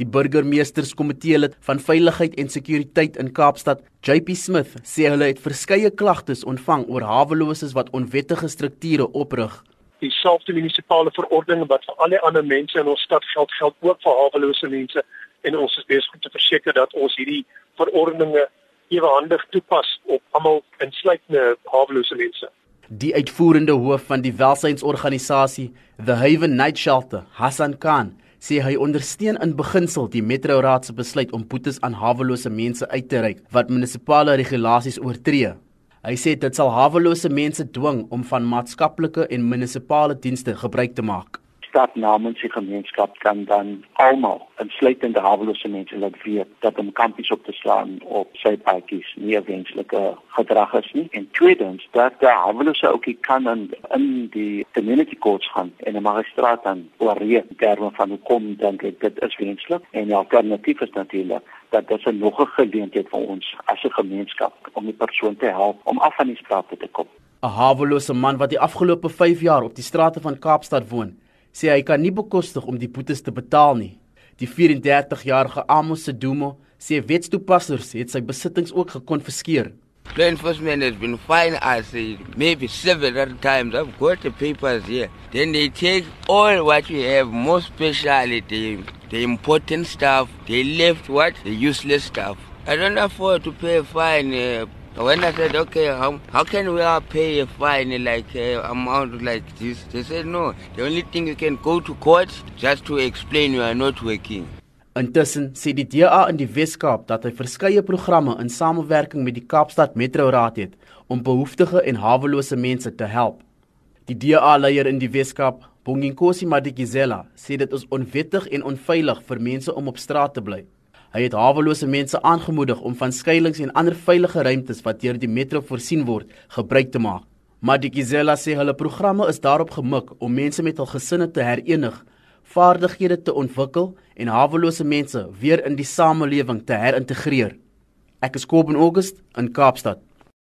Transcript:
Die burgemeesterskomitee lid van veiligheid en sekuriteit in Kaapstad, JP Smith, sê hulle het verskeie klagtes ontvang oor haweloses wat onwettige strukture oprig. Dieselfde munisipale verordeninge wat vir al die ander mense in ons stad geld, geld ook vir hawelose mense en ons is besig om te verseker dat ons hierdie verordeninge ewehandig toepas op almal insluitende hawelose mense. Die uitvoerende hoof van die welsynsorganisasie The Haven Night Shelter, Hassan Khan, sê hy ondersteun in beginsel die Metro Raad se besluit om boetes aan hawelose mense uit te reik wat munisipale regulasies oortree. Hy sê dit sal hawelose mense dwing om van maatskaplike en munisipale dienste gebruik te maak stad namens die gemeenskap kan dan almal insluitende hawelose mense laat weet dat om kampies op te slaan op sy paadjies nie wenslike gedrag is nie. En tweedens dat die hawelose ook kan in, in die community courts gaan en 'n magistraat dan oorreed terme van hoe kom dink ek dit is wenslik. En die alternatief is natuurlik dat dit 'n nog 'n geleentheid vir ons as 'n gemeenskap om die persoon te help om af van die strate te kom. 'n hawelose man wat die afgelope 5 jaar op die strate van Kaapstad woon sê hy kan nie bekostig om die boetes te betaal nie. Die 34-jarige Amos Sedumo sê wetstoepassers het sy besittings ook gekonfiskeer. Law enforcement has been fine us maybe several times. I've got the papers here. Then they take all what we have, most especially the, the important stuff. They left what? The useless stuff. I don't afford to pay a fine. Uh, When I said, okay, how, how can we all pay a fine like uh, amount like this? They said, no, the only thing you can go to court just to explain you are not working. Intussen sê die DA in die Wes-Kaap dat hy verskeie programme in samewerking met die Kaapstad Metro Raad het om behoeftige en hawelose mense te help. Die DA-leier in die Wes-Kaap, Bonginkosi Madikizela, sê dit is onwettig en onveilig vir mense om op straat te bly. Hy het hawelose mense aangemoedig om van skuilings en ander veilige ruimtes wat deur die metro voorsien word, gebruik te maak. Madikizela sê hulle programme is daarop gemik om mense met hul gesinne te herenig, vaardighede te ontwikkel en hawelose mense weer in die samelewing te herintegreer. Ek is Kobben August in Kaapstad.